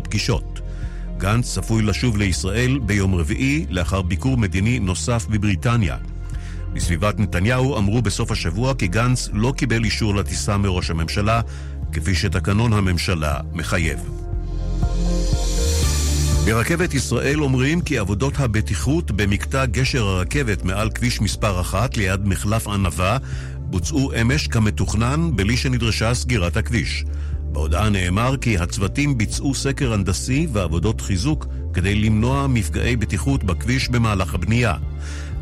בפגישות. גנץ צפוי לשוב לישראל ביום רביעי לאחר ביקור מדיני נוסף בבריטניה. בסביבת נתניהו אמרו בסוף השבוע כי גנץ לא קיבל אישור לטיסה מראש הממשלה, כפי שתקנון הממשלה מחייב. ברכבת ישראל אומרים כי עבודות הבטיחות במקטע גשר הרכבת מעל כביש מספר אחת ליד מחלף ענבה בוצעו אמש כמתוכנן בלי שנדרשה סגירת הכביש. בהודעה נאמר כי הצוותים ביצעו סקר הנדסי ועבודות חיזוק כדי למנוע מפגעי בטיחות בכביש במהלך הבנייה.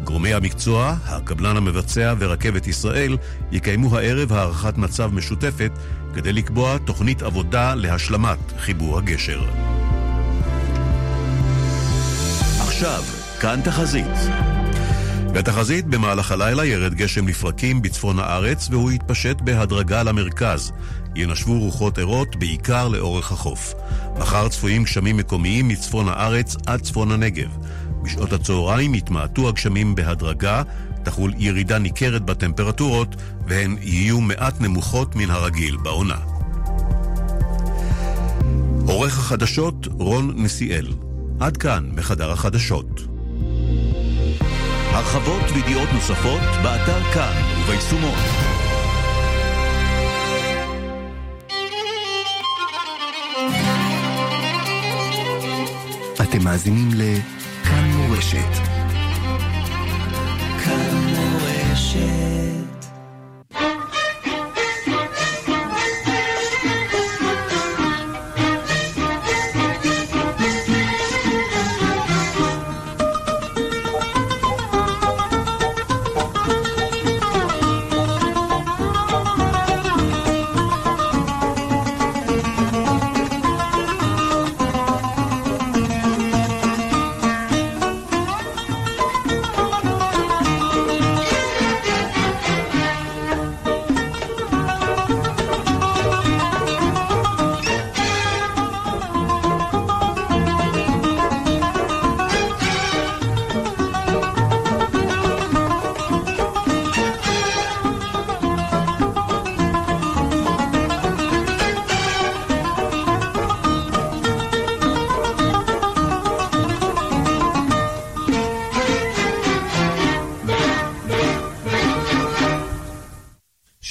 גורמי המקצוע, הקבלן המבצע ורכבת ישראל יקיימו הערב הערכת מצב משותפת כדי לקבוע תוכנית עבודה להשלמת חיבור הגשר. עכשיו, כאן תחזית. בתחזית במהלך הלילה ירד גשם לפרקים בצפון הארץ והוא יתפשט בהדרגה למרכז. ינשבו רוחות ערות בעיקר לאורך החוף. מחר צפויים גשמים מקומיים מצפון הארץ עד צפון הנגב. בשעות הצהריים יתמעטו הגשמים בהדרגה, תחול ירידה ניכרת בטמפרטורות, והן יהיו מעט נמוכות מן הרגיל בעונה. עורך החדשות רון נסיאל. עד כאן בחדר החדשות. הרחבות וידיעות נוספות באתר כאן וביישומון. אתם מאזינים לכאן מורשת.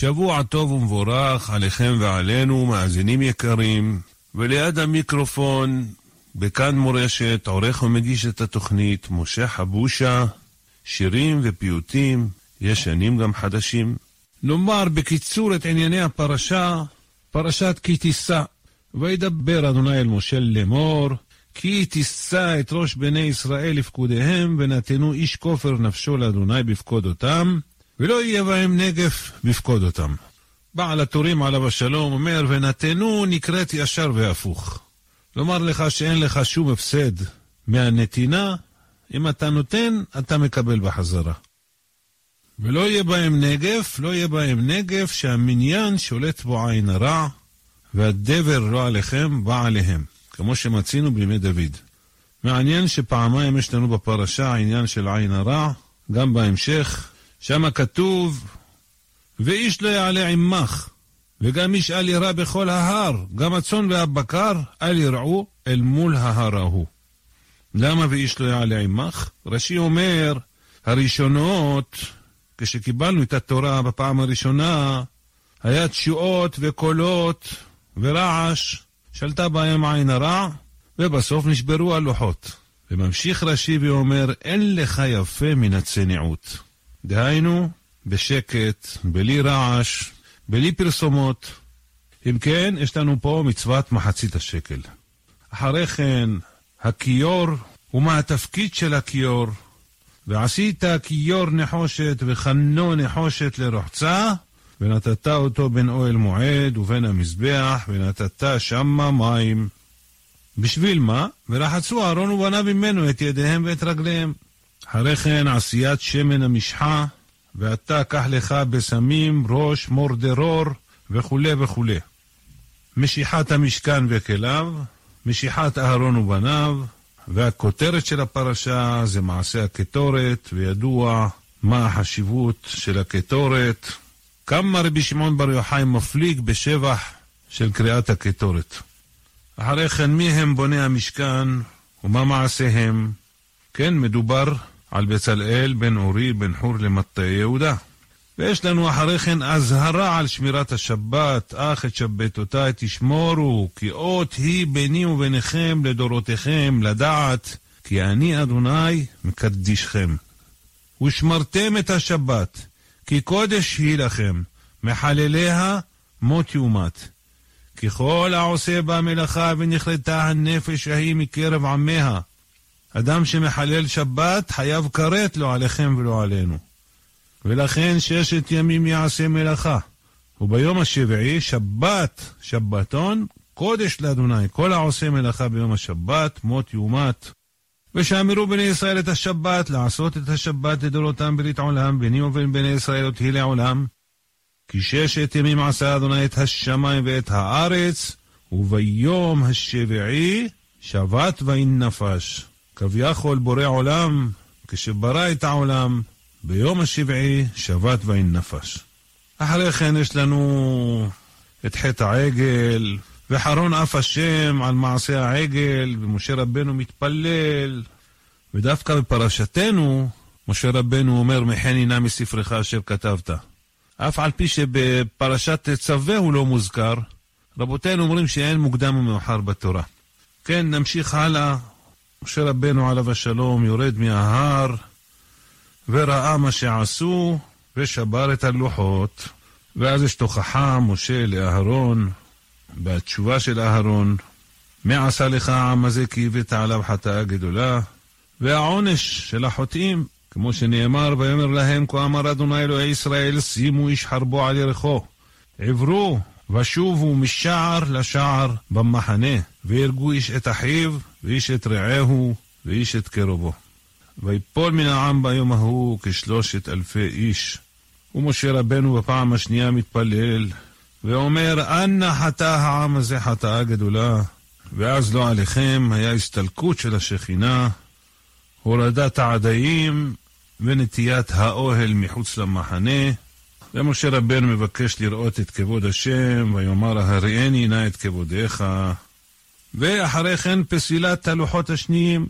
שבוע טוב ומבורך עליכם ועלינו, מאזינים יקרים, וליד המיקרופון, בכאן מורשת, עורך ומגיש את התוכנית, משה חבושה, שירים ופיוטים, ישנים גם חדשים. נאמר בקיצור את ענייני הפרשה, פרשת כי תישא. וידבר אדוני אל משה לאמור, כי תישא את ראש בני ישראל לפקודיהם, ונתנו איש כופר נפשו לאדוני בפקודותם, ולא יהיה בהם נגף בפקוד אותם. בעל הטורים עליו השלום אומר, ונתנו נקראת ישר והפוך. לומר לך שאין לך שום הפסד מהנתינה, אם אתה נותן, אתה מקבל בחזרה. ולא יהיה בהם נגף, לא יהיה בהם נגף שהמניין שולט בו עין הרע, והדבר לא עליכם, בא עליהם, כמו שמצינו בימי דוד. מעניין שפעמיים יש לנו בפרשה העניין של עין הרע, גם בהמשך, שם כתוב, ואיש לא יעלה עמך, וגם איש אל ירא בכל ההר, גם הצאן והבקר אל ירעו אל מול ההר ההוא. למה ואיש לא יעלה עמך? רש"י אומר, הראשונות, כשקיבלנו את התורה בפעם הראשונה, היה תשועות וקולות ורעש, שלטה בהם עין הרע, ובסוף נשברו הלוחות. וממשיך רש"י ואומר, אין לך יפה מן הצניעות. דהיינו, בשקט, בלי רעש, בלי פרסומות. אם כן, יש לנו פה מצוות מחצית השקל. אחרי כן, הכיור, ומה התפקיד של הכיור? ועשית כיור נחושת וחנו נחושת לרוחצה, ונתת אותו בין אוהל מועד ובין המזבח, ונתת שמה מים. בשביל מה? ורחצו אהרון ובניו ממנו את ידיהם ואת רגליהם. אחרי כן עשיית שמן המשחה, ואתה קח לך בשמים, ראש, מורדרור, וכולי וכולי. משיחת המשכן וכליו, משיחת אהרון ובניו, והכותרת של הפרשה זה מעשה הקטורת, וידוע מה החשיבות של הקטורת. כמה רבי שמעון בר יוחאי מפליג בשבח של קריאת הקטורת. אחרי כן, מי הם בוני המשכן ומה מעשיהם? כן, מדובר על בצלאל בן אורי בן חור למטה יהודה. ויש לנו אחרי כן אזהרה על שמירת השבת, אך את שבתותיי תשמורו, כי אות היא ביני וביניכם לדורותיכם, לדעת, כי אני אדוני מקדישכם. ושמרתם את השבת, כי קודש היא לכם, מחלליה מות יומת. כי כל העושה בה מלאכה ונכרתה הנפש ההיא מקרב עמיה. אדם שמחלל שבת חייב כרת לא עליכם ולא עלינו. ולכן ששת ימים יעשה מלאכה. וביום השביעי שבת, שבתון, קודש לאדוני. כל העושה מלאכה ביום השבת, מות יומת. ושאמרו בני ישראל את השבת, לעשות את השבת לדורותם ברית עולם, ביני ובין בני ישראל אותי לעולם. כי ששת ימים עשה אדוני את השמיים ואת הארץ, וביום השביעי שבת וינפש. כביכול בורא עולם, כשברא את העולם, ביום השבעי שבת וינפש. אחרי כן יש לנו את חטא העגל, וחרון אף השם על מעשה העגל, ומשה רבנו מתפלל. ודווקא בפרשתנו, משה רבנו אומר, מחני נא מספרך אשר כתבת. אף על פי שבפרשת תצווה הוא לא מוזכר, רבותינו אומרים שאין מוקדם ומאוחר בתורה. כן, נמשיך הלאה. משה רבנו עליו השלום יורד מההר וראה מה שעשו ושבר את הלוחות. ואז יש תוכחה משה לאהרון, בתשובה של אהרון, מה עשה לך העם הזה כי הבאת עליו חטאה גדולה? והעונש של החוטאים כמו שנאמר, ויאמר להם, כה אמר אדוני אלוהי ישראל, שימו איש חרבו על ירחו. עברו ושובו משער לשער במחנה, והרגו איש את אחיו, ואיש את רעהו, ואיש את קרובו. ויפול מן העם ביום ההוא כשלושת אלפי איש. ומשה רבנו בפעם השנייה מתפלל, ואומר, אנא חטא העם הזה חטאה גדולה. ואז לא עליכם היה הסתלקות של השכינה, הורדת העדיים ונטיית האוהל מחוץ למחנה. ומשה רבנו מבקש לראות את כבוד השם, ויאמר הראני נא את כבודיך. ואחרי כן פסילת הלוחות השניים,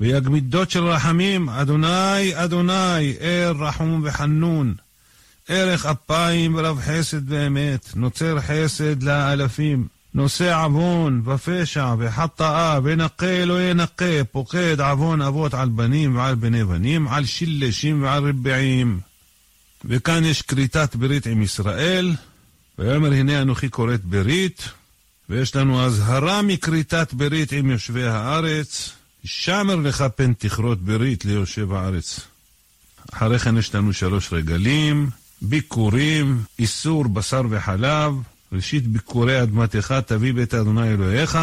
ויגמידות של רחמים, אדוני, אדוני, ער רחום וחנון, ערך אפיים ורב חסד ואמת, נוצר חסד לאלפים. נושא עוון ופשע וחטאה ונקה לא ינקה, פוקד עוון אבות על בנים ועל בני בנים, על שילשים ועל רבעים. וכאן יש כריתת ברית עם ישראל, ויאמר הנה אנוכי כורת ברית, ויש לנו אזהרה מכריתת ברית עם יושבי הארץ, שמר לך פן תכרות ברית ליושב הארץ. אחרי כן יש לנו שלוש רגלים, ביקורים, איסור בשר וחלב, ראשית ביקורי אדמתך תביא בית אדוני אלוהיך,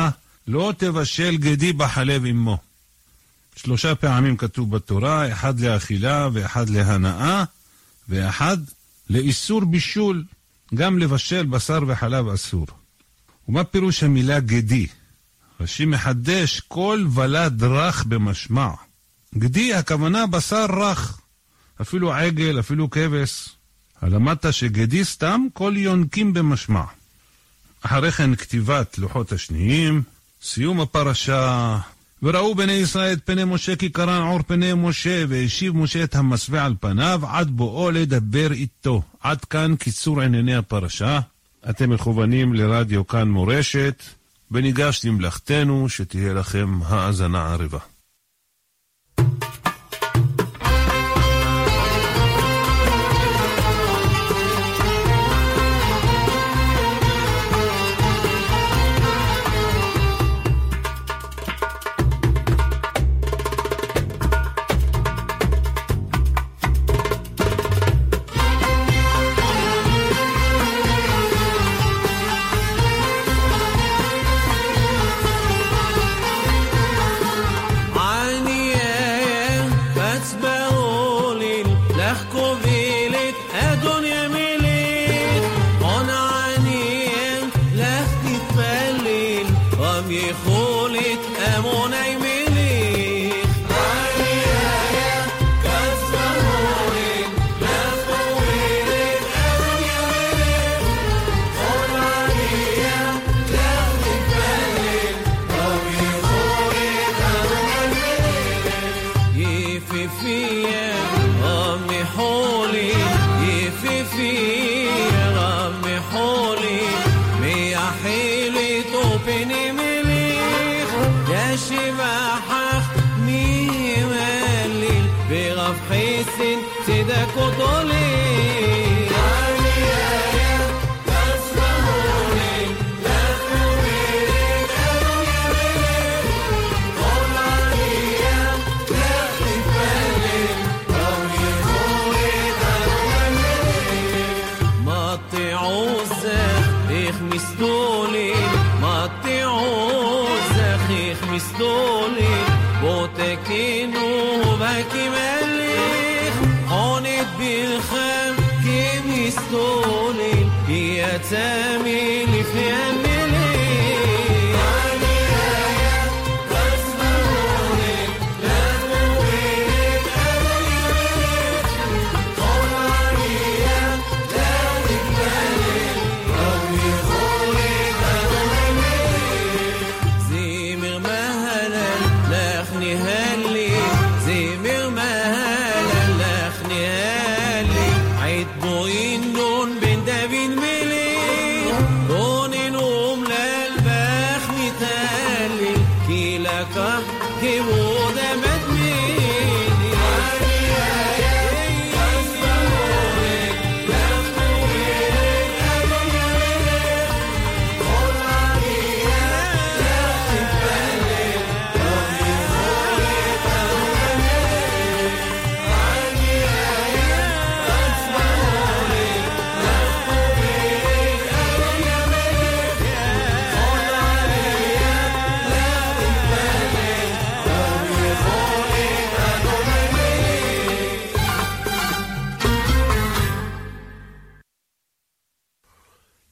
לא תבשל גדי בחלב עמו. שלושה פעמים כתוב בתורה, אחד לאכילה ואחד להנאה, ואחד לאיסור בישול. גם לבשל בשר וחלב אסור. ומה פירוש המילה גדי? רש"י מחדש, כל ולד רך במשמע. גדי, הכוונה בשר רך. אפילו עגל, כבש. כבש. למדת שגדי סתם כל יונקים במשמע. אחרי כן כתיבת לוחות השניים, סיום הפרשה, וראו בני ישראל את פני משה כי קרן עור פני משה, והשיב משה את המסווה על פניו עד בואו לדבר איתו. עד כאן קיצור ענייני הפרשה. אתם מכוונים לרדיו כאן מורשת, וניגש למלאכתנו, שתהיה לכם האזנה ערבה.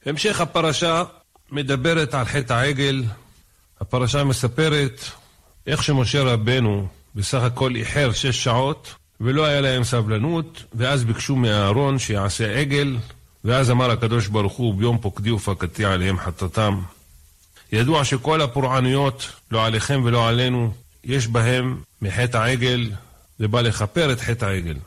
המשך הפרשה מדברת על חטא העגל. הפרשה מספרת איך שמשה רבנו בסך הכל איחר שש שעות ולא היה להם סבלנות, ואז ביקשו מאהרון שיעשה עגל, ואז אמר הקדוש ברוך הוא ביום פוקדי ופקדתי עליהם חטאתם. ידוע שכל הפורענויות, לא עליכם ולא עלינו, יש בהם מחטא העגל, זה בא לכפר את חטא העגל.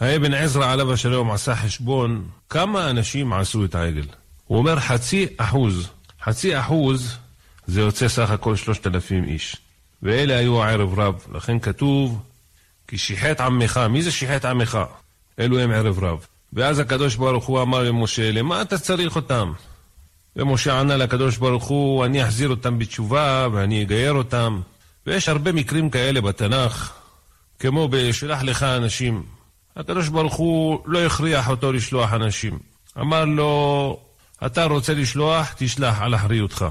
האבן עזרא עליו השלום עשה חשבון כמה אנשים עשו את העגל. הוא אומר חצי אחוז. חצי אחוז זה יוצא סך הכל שלושת אלפים איש. ואלה היו הערב רב. לכן כתוב כי שיחת עמך. מי זה שיחת עמך? אלו הם ערב רב. ואז הקדוש ברוך הוא אמר למשה, למה אתה צריך אותם? ומשה ענה לקדוש ברוך הוא, אני אחזיר אותם בתשובה ואני אגייר אותם. ויש הרבה מקרים כאלה בתנ"ך, כמו בשלח לך אנשים. הקדוש ברוך הוא לא הכריח אותו לשלוח אנשים. אמר לו, אתה רוצה לשלוח, תשלח על אחריותך.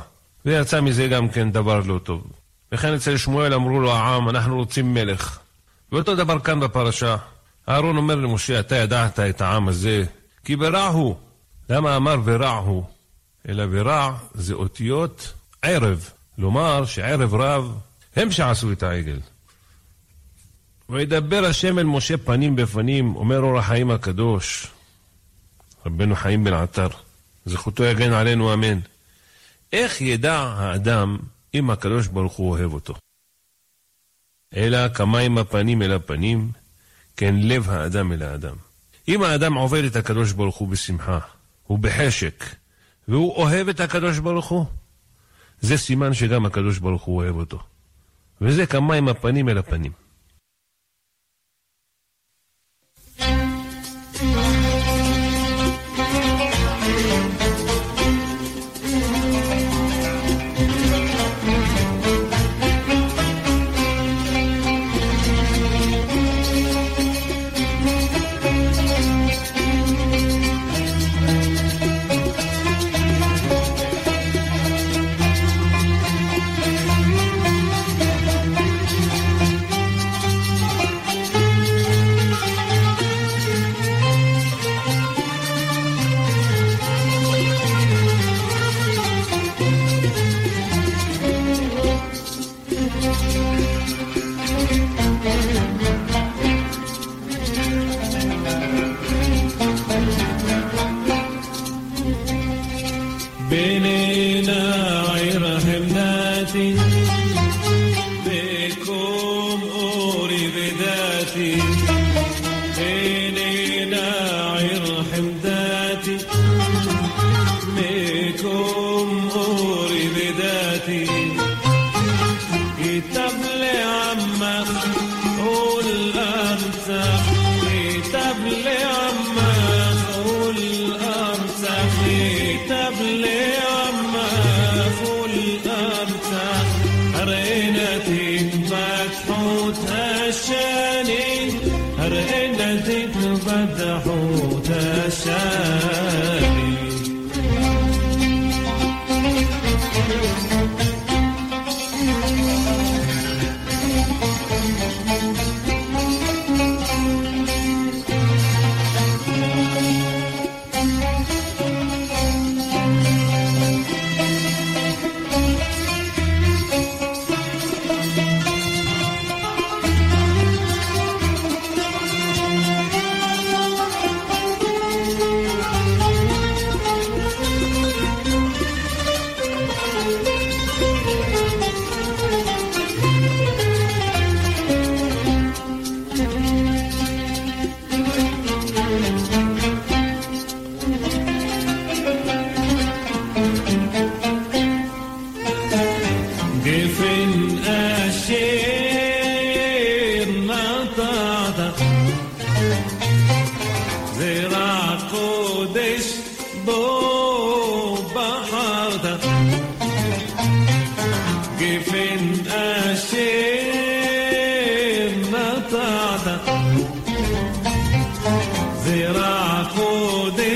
ויצא מזה גם כן דבר לא טוב. וכן אצל שמואל אמרו לו העם, אנחנו רוצים מלך. ואותו דבר כאן בפרשה. אהרון אומר למשה, אתה ידעת את העם הזה, כי ברע הוא. למה אמר ורע הוא? אלא ורע זה אותיות ערב. לומר שערב רב הם שעשו את העגל. וידבר השם אל משה פנים בפנים, אומר אור החיים הקדוש, רבנו חיים בן עטר, זכותו יגן עלינו אמן. איך ידע האדם אם הקדוש ברוך הוא אוהב אותו? אלא כמים הפנים אל הפנים, כן לב האדם אל האדם. אם האדם עובד את הקדוש ברוך הוא בשמחה, ובחשק, והוא אוהב את הקדוש ברוך הוא, זה סימן שגם הקדוש ברוך הוא אוהב אותו. וזה כמים הפנים אל הפנים.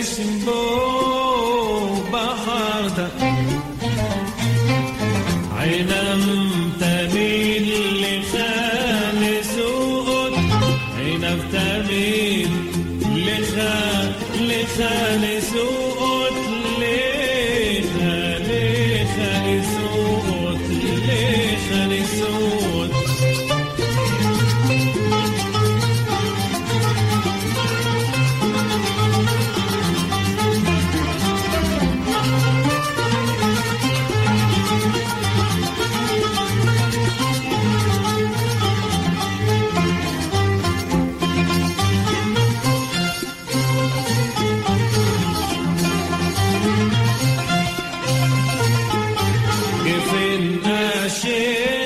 Simbo. جفن أشير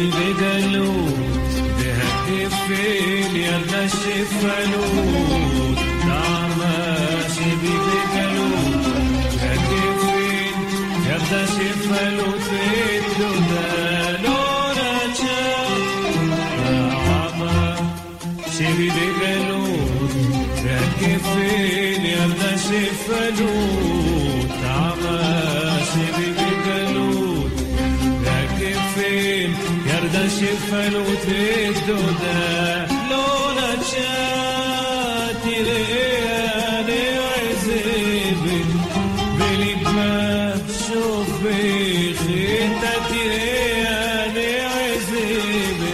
قلبي جلود دهك فين يا غشي فلود نعم شبي بجلود دهك فين يا غشي فلود فين دودالونا يا غشي فلود شفن وتدودة لولا تشاتي ليالي وعزيبي بليك ما تشوف بخيطتي ليالي وعزيبي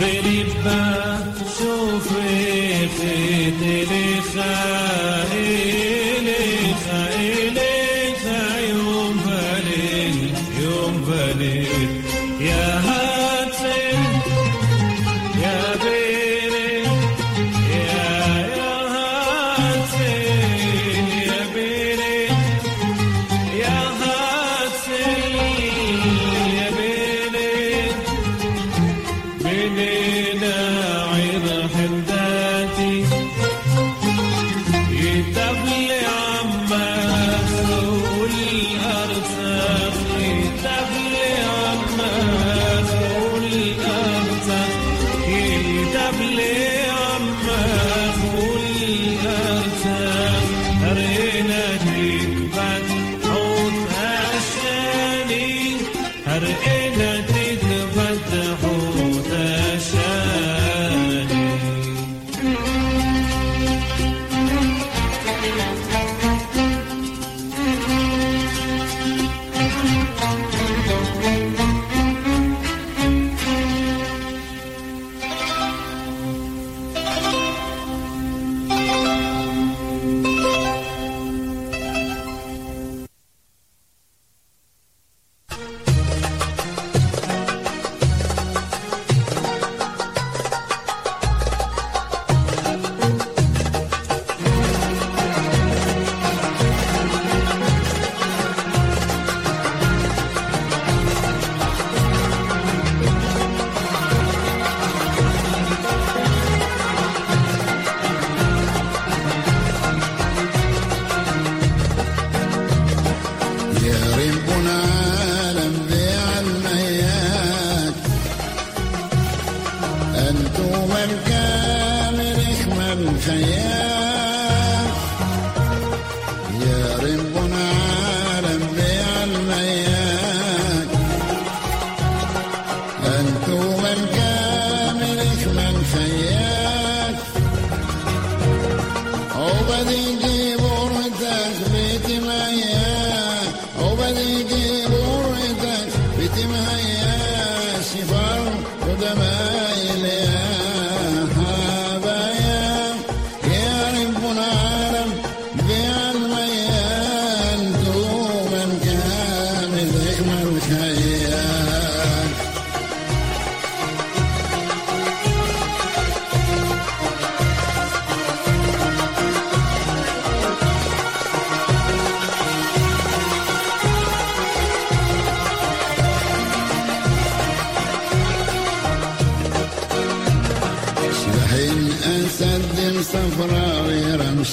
بليك ما تشوف بخيطتي ليالي Had an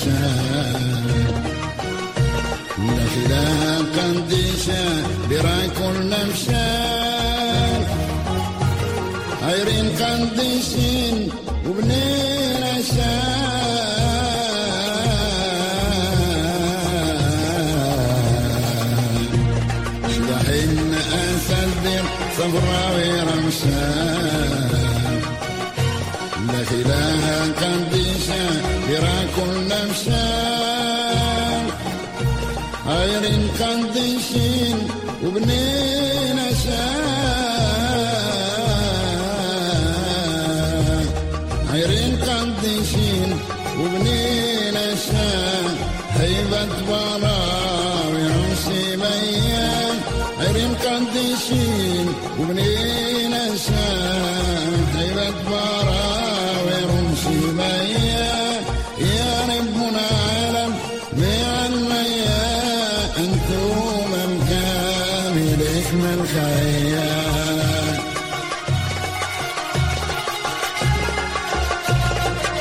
نفسها قنديشة قنديسة براكل نفسان عيرين قنديسين وبنين عشان شدحين أسدر صفراوي رمشان نفلها قنديسة يرى كل إنسان غير قدسين وبنين أسان غير قدسين وبنين أسان هيبة براوي عسي بيان غير قدسين وبنين